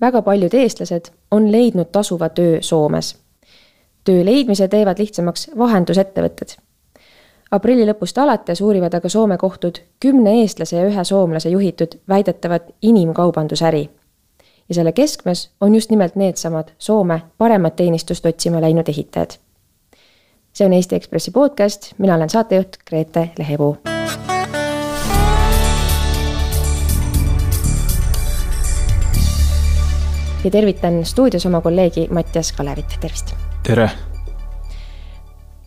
väga paljud eestlased on leidnud tasuva töö Soomes. töö leidmise teevad lihtsamaks vahendusettevõtted. aprilli lõpust alates uurivad aga Soome kohtud kümne eestlase ja ühe soomlase juhitud väidetavat inimkaubandusäri. ja selle keskmes on just nimelt needsamad Soome paremat teenistust otsima läinud ehitajad. see on Eesti Ekspressi podcast, mina olen saatejuht Grete Lehepuu ja tervitan stuudios oma kolleegi Mattias Kalevit, tervist. tere.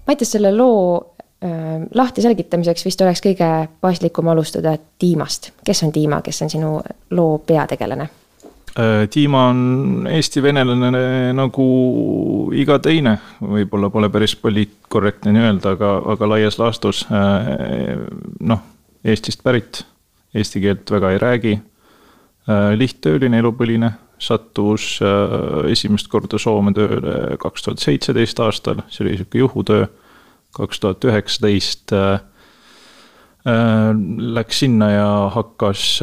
Mattias, selle loo äh, lahti selgitamiseks vist oleks kõige paslikum alustada Tiimast. kes on Tiima, kes on sinu loo peategelane? Tiima äh, on eesti venelane nagu iga teine, võib-olla pole päris poliitkorrektne nii öelda, aga, aga laias laastus äh, noh, Eestist pärit, eesti keelt väga ei räägi. Äh, lihttööline, elupõline sattus äh, esimest korda Soome tööle kaks tuhat seitseteist aastal, see oli sihuke juhutöö. kaks tuhat üheksateist äh, äh, läks sinna ja hakkas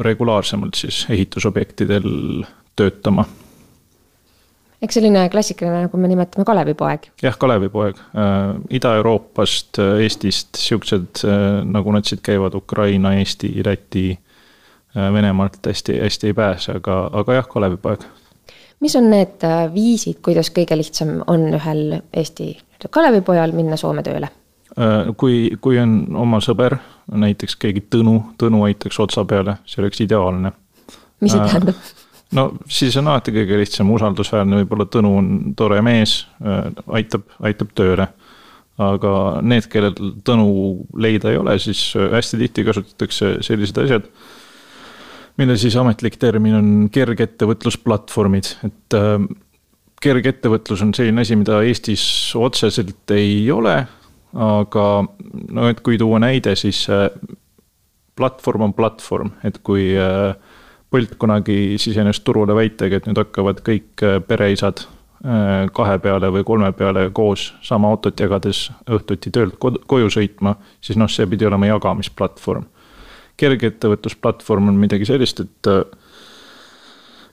regulaarsemalt siis ehitusobjektidel töötama. eks selline klassikaline, nagu me nimetame Kalevipoeg. jah, Kalevipoeg, Ida-Euroopast, Eestist siuksed, nagu nad siit käivad, Ukraina, Eesti, Läti Äh, Venemaalt hästi, hästi ei pääse, aga, aga jah, Kalevipoeg. mis on need äh, viisid, kuidas kõige lihtsam on ühel Eesti Kalevipojal minna Soome tööle? Äh, kui, kui on oma sõber, näiteks keegi Tõnu, Tõnu aitaks otsa peale, see oleks ideaalne. mis see tähendab? no siis on alati kõige lihtsam, usaldusväärne, võib-olla Tõnu on tore mees, aitab, aitab tööle. aga need, kellel Tõnu leida ei ole, siis hästi tihti kasutatakse sellised asjad mille siis ametlik termin on kergettevõtlusplatvormid, et äh, kergettevõtlus on selline asi, mida Eestis otseselt ei ole, aga no et kui tuua näide, siis äh, platvorm on platvorm, et kui äh, Bolt kunagi sisenes turule väitega, et nüüd hakkavad kõik pereisad kahe peale või kolme peale koos sama autot jagades õhtuti töölt koju sõitma, siis noh, see pidi olema jagamisplatvorm kergeettevõtlusplatvorm on midagi sellist, et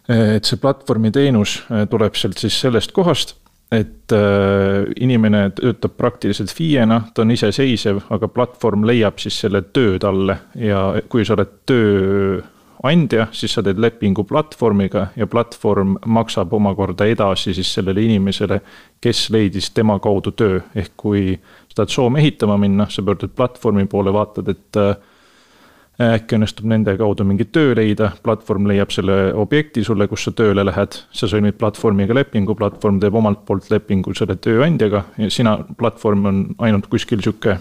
et see platvormi teenus tuleb sealt siis sellest kohast, et äh, inimene töötab praktiliselt FIE-na, ta on iseseisev, aga platvorm leiab siis selle töö talle. Ja kui sa oled tööandja, siis sa teed lepingu platvormiga ja platvorm maksab omakorda edasi siis sellele inimesele, kes leidis tema kaudu töö, ehk kui sa tahad Soome ehitama minna, sa pöördud platvormi poole, vaatad, et äh, äkki õnnestub nende kaudu mingi töö leida, platvorm leiab selle objekti sulle, kus sa tööle lähed. sa sõlmid platvormiga lepingu, platvorm teeb omalt poolt lepingu selle tööandjaga ja sina, platvorm on ainult kuskil sihuke.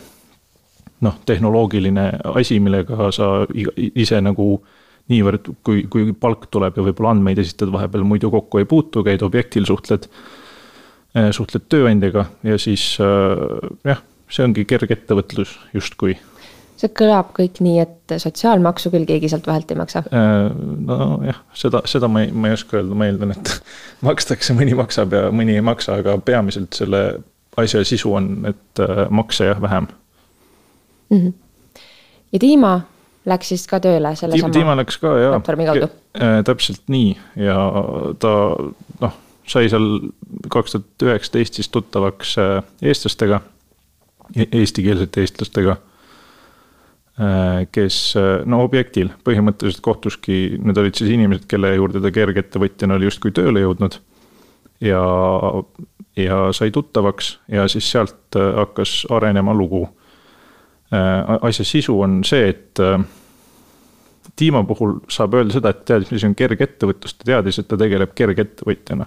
noh, tehnoloogiline asi, millega sa ise nagu niivõrd, kui, kui palk tuleb ja võib-olla andmeid esitad vahepeal muidu kokku ei puutu, käid objektil, suhtled. Suhtled tööandjaga ja siis eh, jah, see ongi kerge ettevõtlus justkui see kõlab kõik nii, et sotsiaalmaksu küll keegi sealt vahelt ei maksa? Äh, nojah, seda, seda ma ei, ma ei oska öelda, ma eeldan, et makstakse, mõni maksab ja mõni ei maksa, aga peamiselt selle asja sisu on, et äh, makse jah, vähem mm. -hmm. ja Dima läks siis ka tööle selle Tiim, sama läks ka jaa. platvormi kaudu? Äh, täpselt nii ja ta noh, sai seal kaks tuhat üheksateist siis tuttavaks eestlastega, e-, eestikeelsete eestlastega kes äh, no objektil põhimõtteliselt kohtuski, need olid siis inimesed, kelle juurde ta kergettevõtjana oli justkui tööle jõudnud. ja, ja sai tuttavaks ja siis sealt äh, hakkas arenema lugu. asja sisu on see, et Tiimo puhul saab öelda seda, et teadis, mis on kergettevõtlus, ta teadis, et ta tegeleb kergettevõtjana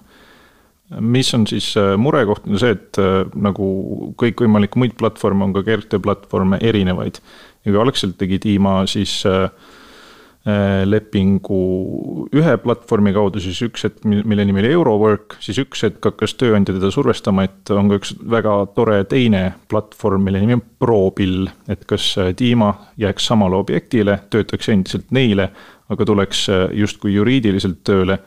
mis on siis murekoht, on see, et nagu kõikvõimalikke muid platvorme on ka kergtööplatvorme erinevaid kui algselt tegi Dima siis äh, äh, lepingu ühe platvormi kaudu, siis üks hetk, mille nimi oli Eurowork, siis üks hetk hakkas tööandja teda survestama, et on ka üks väga tore teine platvorm, mille nimi on ProBill. et kas äh, Dima jääks samale objektile, töötaks endiselt neile, aga tuleks justkui juriidiliselt tööle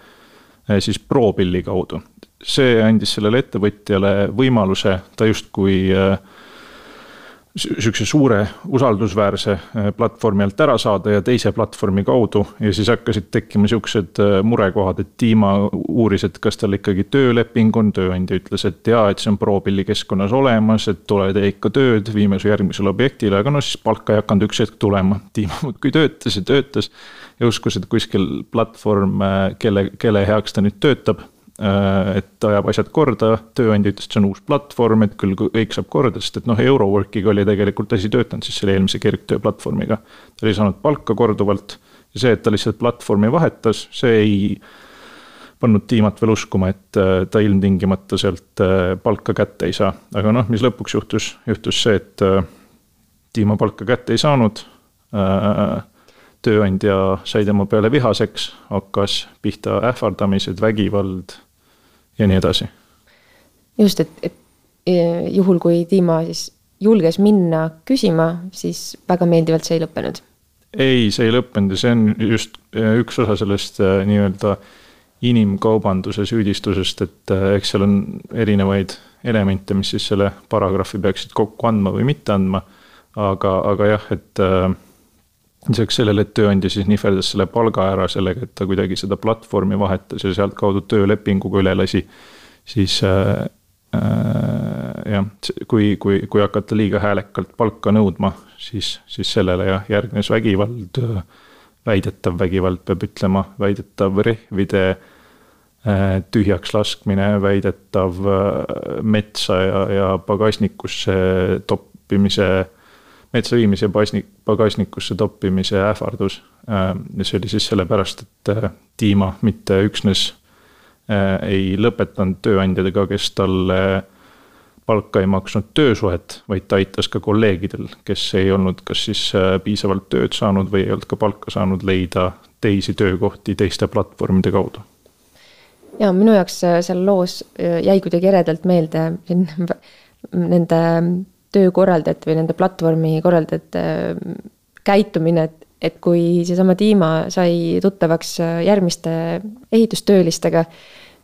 siis ProBilli kaudu. see andis sellele ettevõtjale võimaluse, ta justkui äh, sihukese suure usaldusväärse äh, platvormi alt ära saada ja teise platvormi kaudu. ja siis hakkasid tekkima sihukesed äh, murekohad, et Dima uuris, et kas tal ikkagi tööleping on, tööandja ütles, et jaa, et see on ProBuildi olemas, et tule tee ikka tööd, viime su järgmisele objektile, aga no siis palka ei hakanud üks hetk tulema. Dima muudkui töötas ja töötas ja uskus, et kuskil platvorm, äh, kelle, kelle heaks ta nüüd töötab et ajab asjad korda, tööandja ütles, et see on uus platvorm, et küll kõik saab korda, sest et noh, Euroworkiga oli tegelikult asi töötanud siis selle eelmise kergtöö platvormiga. ta oli saanud palka korduvalt ja see, et ta lihtsalt platvormi vahetas, see ei pannud tiimat veel uskuma, et äh, ta ilmtingimata sealt äh, palka kätte ei saa. aga noh, mis lõpuks juhtus, juhtus see, et tiima palka kätte ei saanud tööandja sai tema peale vihaseks, hakkas pihta ähvardamised, vägivald ja nii edasi. just, et, et e, juhul, kui Dima siis julges minna küsima, siis väga meeldivalt see ei lõppenud. ei, see ei lõppenud ja see on just e, üks osa sellest e, nii-öelda inimkaubanduse süüdistusest, et eks seal on erinevaid elemente, mis siis selle paragrahvi peaksid kokku andma või mitte andma. aga, aga jah, et lisaks sellele, et tööandja siis nihverdas selle palga ära sellega, et ta kuidagi seda platvormi vahetas ja sealtkaudu töölepinguga üle lasi, siis äh, äh, jah, kui, kui, kui hakata liiga häälekalt palka nõudma, siis, siis sellele jah, järgnes vägivald, väidetav vägivald, peab ütlema, väidetav rehvide äh, tühjaks laskmine, väidetav äh, metsa ja, ja pagasnikusse toppimise metsa viimise pagasnik, pagasnikusse toppimise ähvardus. Äh, ja see oli siis sellepärast, et äh, Dima mitte üksnes äh, ei lõpetanud tööandjadega, kes talle palka ei maksnud töösuhet, vaid ta aitas ka kolleegidel, kes ei olnud kas siis piisavalt tööd saanud või ei olnud ka palka saanud, leida teisi töökohti teiste platvormide kaudu ja minu jaoks seal loos jäi kuidagi eredalt meelde siin nende töökorraldajate või nende platvormi korraldajate äh, käitumine, et, et kui seesama Dima sai tuttavaks äh, järgmiste ehitustöölistega,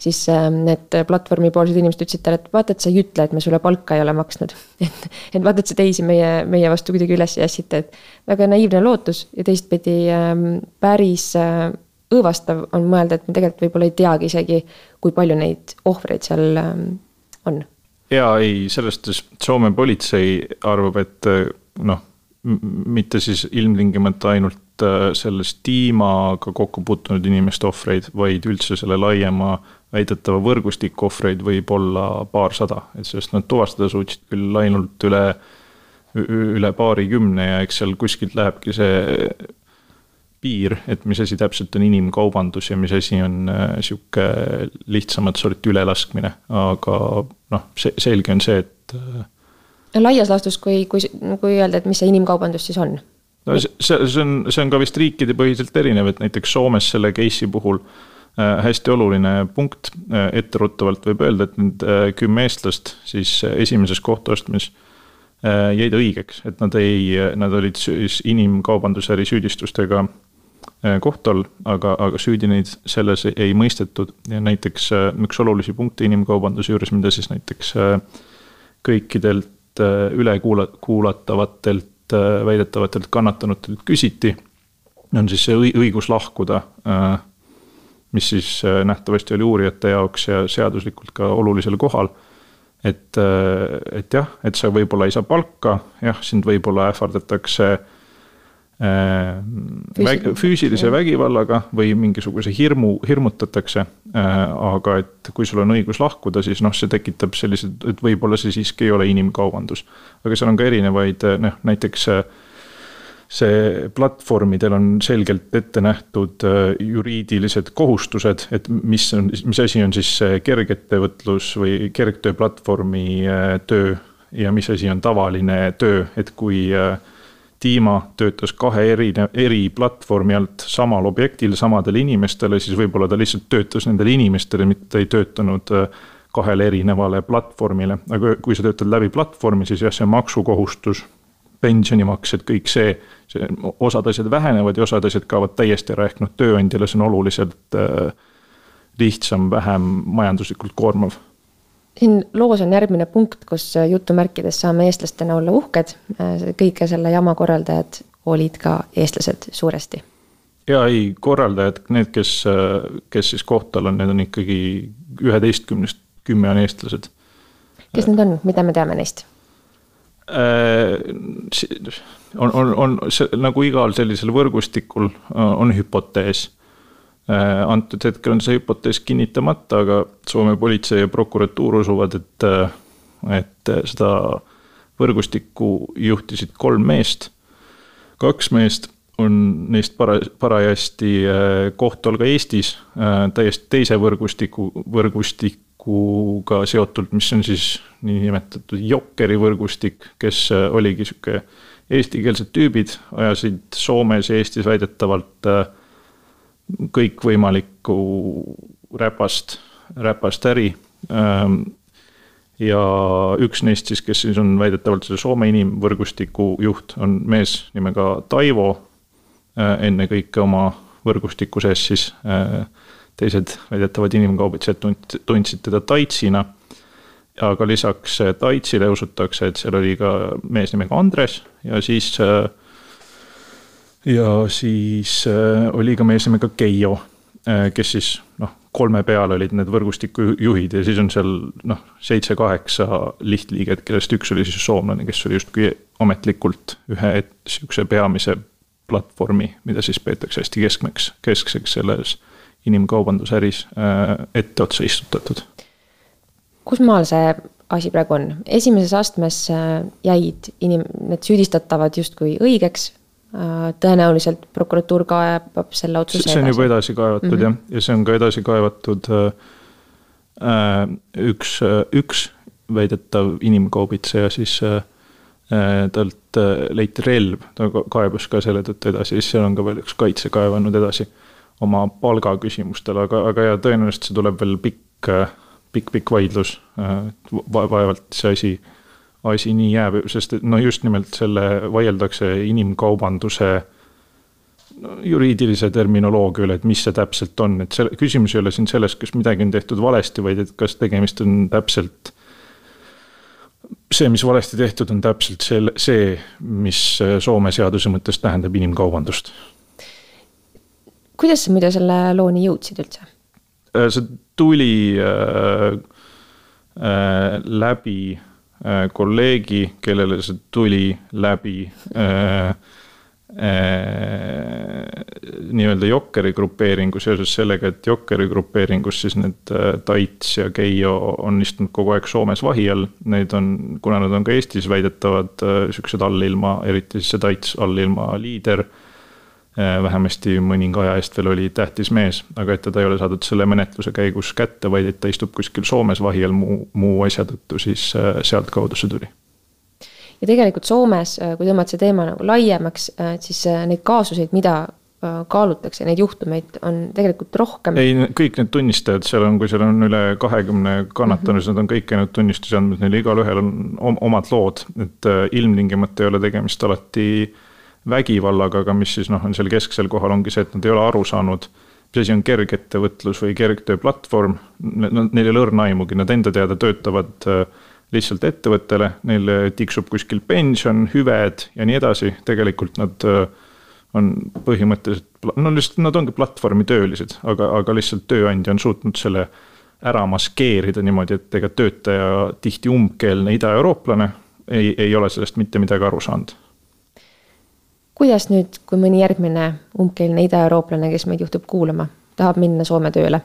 siis äh, need platvormipoolsed inimesed ütlesid talle, et vaata, et sa ei ütle, et me sulle palka ei ole maksnud. et, et vaata, et sa teisi meie, meie vastu kuidagi üles ei ässita, et väga naiivne lootus ja teistpidi ähm, päris õõvastav on mõelda, et me tegelikult võib-olla ei teagi isegi, kui palju neid ohvreid seal ähm, on ja ei, selles suhtes Soome politsei arvab, et noh, mitte siis ilmtingimata ainult äh, sellest tiimaga kokku puutunud inimeste ohvreid, vaid üldse selle laiema väidetava võrgustiku ohvreid võib olla paarsada, et sellest nad tuvastada suutsid küll ainult üle, üle paarikümne ja eks seal kuskilt lähebki see piir, et mis asi täpselt on inimkaubandus ja mis asi on äh, sihuke lihtsamat sorti ülelaskmine, aga noh, see selge on see, et. Äh, no laias laastus, kui, kui, kui öelda, et mis see inimkaubandus siis on? no see, see on, see on ka vist riikidepõhiselt erinev, et näiteks Soomes selle case'i puhul äh, hästi oluline punkt, etteruttavalt võib öelda, et need kümme eestlast siis esimeses kohtuastmes jäid õigeks, et nad ei, nad olid siis inimkaubandusäri süüdistustega Äh, kohtu all, aga, aga süüdi neid selles ei mõistetud. Ja näiteks äh, üks olulisi punkte inimkaubanduse juures, mida siis näiteks äh, kõikidelt üle kuula-, kuulatavatelt väidetavatelt kannatanutelt küsiti, on siis see õigus lahkuda, mis siis nähtavasti oli uurijate jaoks ja seaduslikult ka olulisel kohal. Et, et jah, et sa võib-olla ei saa palka, jah, sind võib-olla ähvardatakse äh, Äh, Füüsil. füüsilise vägivallaga või mingisuguse hirmu, hirmutatakse. Äh, aga et kui sul on õigus lahkuda, siis noh, see tekitab sellised, et võib-olla see siiski ei ole inimkaubandus. aga seal on ka erinevaid noh, näiteks see platvormidel on selgelt ette nähtud juriidilised kohustused, et mis on, mis asi on siis kergettevõtlus või kergtööplatvormi töö ja mis asi on tavaline töö, et kui äh, Dima töötas kahe eri, eri platvormi alt samal objektil samadele inimestele, siis võib-olla ta lihtsalt töötas nendele inimestele, mitte ei töötanud äh, kahele erinevale platvormile. aga kui sa töötad läbi platvormi, siis jah, see maksukohustus, pensionimaksed, kõik see, see, osad asjad vähenevad ja osad asjad kaovad täiesti ära, ehk noh, tööandjale see on oluliselt äh, lihtsam, vähem majanduslikult koormav siin loos on järgmine punkt, kus jutumärkides saame eestlastena olla uhked. kõige selle jama korraldajad olid ka eestlased suuresti. ja ei, korraldajad, need, kes, kes siis kohtal on, need on ikkagi üheteistkümnest kümme on eestlased. kes need on, mida me teame neist? on, on, on see, nagu igal sellisel võrgustikul on hüpotees Äh, antud hetkel on see hüpotees kinnitamata, aga Soome politsei ja prokuratuur usuvad, et, äh, et seda võrgustikku juhtisid kolm meest. kaks meest on neist para-, parajasti äh, kohtu all ka Eestis, täiesti teise võrgustiku, võrgustikuga seotult, mis on siis niinimetatud Jokkeri võrgustik, kes oligi sihuke eestikeelsed tüübid, ajasid Soomes ja Eestis väidetavalt äh, kõikvõimalikku räpast, räpast äri. Ähm, ja üks neist siis, kes siis on väidetavalt selle Soome inimvõrgustiku juht, on mees nimega Taivo. Äh, ennekõike oma võrgustiku sees siis äh, teised väidetavad inimkaubitsejad tundsid teda Taitsina. aga lisaks Taitsile usutakse, et seal oli ka mees nimega Andres ja siis äh, ja siis äh, oli ka mees nimega Keijo, äh, kes siis noh, kolme peal olid need võrgustiku juhid ja siis on seal noh, seitse-kaheksa lihtliiget, kellest üks oli siis soomlane, kes oli justkui ametlikult ühe sihukese peamise platvormi, mida siis peetakse hästi keskmeks, keskseks selles inimkaubandusäris äh, etteotsa istutatud. kus maal see asi praegu on, esimeses astmes jäid inim-, need süüdistatavad justkui õigeks tõenäoliselt prokuratuur kaebab selle otsuse see on juba edasi kaevatud mm -hmm. jah, ja see on ka edasi kaevatud äh, äh üks, äh, üks väidetav inimkaubitseja siis äh, talt leiti relv, ta kaebas ka selle tõttu edasi, siis seal on ka veel üks kaitse kaevanud edasi oma palgaküsimustele, aga, aga ja tõenäoliselt see tuleb veel pikk, pikk, pikk vaidlus va. vaevalt see asi asi nii jääb, sest et no just nimelt selle vaieldakse inimkaubanduse juriidilise terminoloogia üle, et mis see täpselt on, et selle, küsimus ei ole siin selles, kas midagi on tehtud valesti, vaid et kas tegemist on täpselt. see, mis valesti tehtud, on täpselt selle, see, mis Soome seaduse mõttes tähendab inimkaubandust. kuidas sa muidu selle looni jõudsid üldse? Äh, see tuli äh, äh, läbi Äh, kolleegi, kellele see tuli läbi äh, äh, nii-öelda Jokkeri grupeeringu seoses sellega, et Jokkeri grupeeringus siis need äh, Taits ja Keijo on istunud kogu aeg Soomes vahi all. Neid on, kuna nad on ka Eestis väidetavad äh, siuksed allilma, eriti siis see Taits allilma liider Äh, vähemasti mõninga aja eest veel oli tähtis mees, aga et teda ei ole saadud selle menetluse käigus kätte, vaid et ta istub kuskil Soomes vahi all muu, muu asja tõttu, siis äh, sealtkaudu see tuli. ja tegelikult Soomes, äh, kui tõmmata see teema nagu laiemaks, siis neid kaasuseid, mida kaalutakse, neid juhtumeid on tegelikult rohkem. ei, kõik need tunnistajad, seal on, kui seal on üle kahekümne kannatanu siis nad on kõik käinud tunnistusi andmas, neil igalühel on omad lood, et ilmtingimata ei ole tegemist alati äh, vägivallaga, aga mis siis noh, on seal kesksel kohal, ongi see, et nad ei ole aru saanud, mis asi on kergettevõtlus või kergtööplatvorm. Neil ei ole õrna aimugi, nad enda teada töötavad äh, lihtsalt ettevõttele, neil tiksub kuskil pension, hüved ja nii edasi, tegelikult nad äh, on põhimõtteliselt, no lihtsalt nad ongi platvormi töölised, aga, aga lihtsalt tööandja on suutnud selle ära maskeerida niimoodi, et ega töötaja tihti umbkeelne idaeurooplane ei, ei ole sellest mitte midagi aru saanud kuidas nüüd, kui mõni järgmine umbkeelne idaeurooplane, kes meid juhtub kuulama, tahab minna Soome tööle?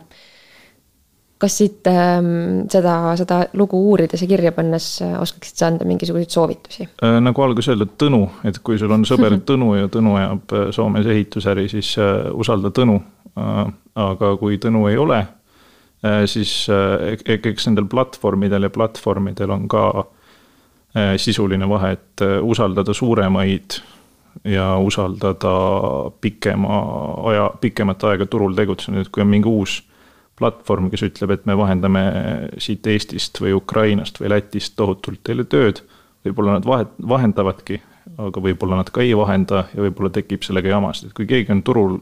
kas siit ähm, seda, seda lugu uurides ja kirja pannes äh, oskaksid sa anda mingisuguseid soovitusi äh,? nagu alguses öeldud, Tõnu, et kui sul on sõber Tõnu ja Tõnu ajab äh, Soomes ehitusäri, siis äh, usalda Tõnu äh,. aga kui Tõnu ei ole äh,, siis äh, eks nendel platvormidel ja platvormidel on ka äh, sisuline vahe, et äh, usaldada suuremaid ja usaldada pikema aja, pikemat aega turul tegutsenud, kui on mingi uus platvorm, kes ütleb, et me vahendame siit Eestist või Ukrainast või Lätist tohutult teile tööd. võib-olla nad vahet-, vahendavadki, aga võib-olla nad ka ei vahenda ja võib-olla tekib sellega jamasid, et kui keegi on turul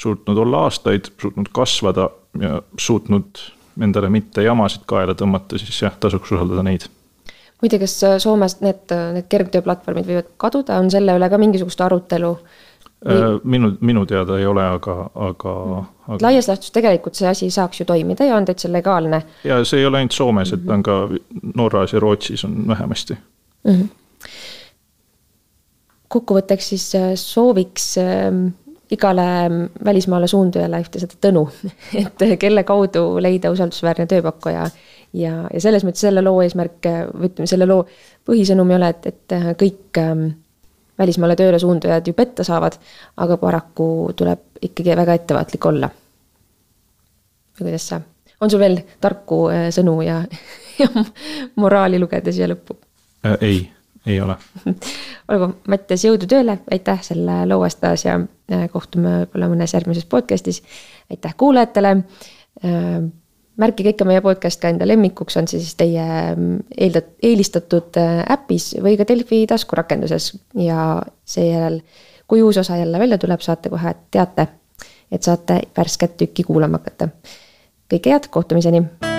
suutnud olla aastaid, suutnud kasvada ja suutnud endale mitte jamasid kaela tõmmata, siis jah, tasuks usaldada neid. Muide, kas Soomes need, need kergtööplatvormid võivad kaduda, on selle üle ka mingisugust arutelu? Äh, minu, minu teada ei ole, aga, aga, aga.... laias laastus tegelikult see asi saaks ju toimida ja on täitsa legaalne. ja see ei ole ainult Soomes, et on ka Norras ja Rootsis on vähemasti mm. -hmm. kokkuvõtteks siis äh, sooviks ähm, igale välismaale suundujale ühte seda tõnu, et kelle kaudu leida usaldusväärne tööpakkuja. ja, ja selles mõttes selle loo eesmärk või ütleme, selle loo põhisõnum ei ole, et, et kõik ähm, välismaale tööle suundujad ju petta saavad, aga paraku tuleb ikkagi väga ettevaatlik olla. või kuidas sa, on sul veel tarku äh, sõnu ja, ja moraali lugeda siia lõppu äh,? ei ei ole olgu, Mattias, jõudu tööle, aitäh selle loo eest taas ja äh, kohtume võib-olla mõnes järgmises podcast'is. aitäh kuulajatele. Äh, märkige ikka meie podcast ka enda lemmikuks, on see siis teie mm, eeldat-, eelistatud äh, äpis või ka Delfi taskurakenduses ja seejärel, kui uus osa jälle välja tuleb, saate kohe teate, et saate värsket tükki kuulama hakata. kõike head, kohtumiseni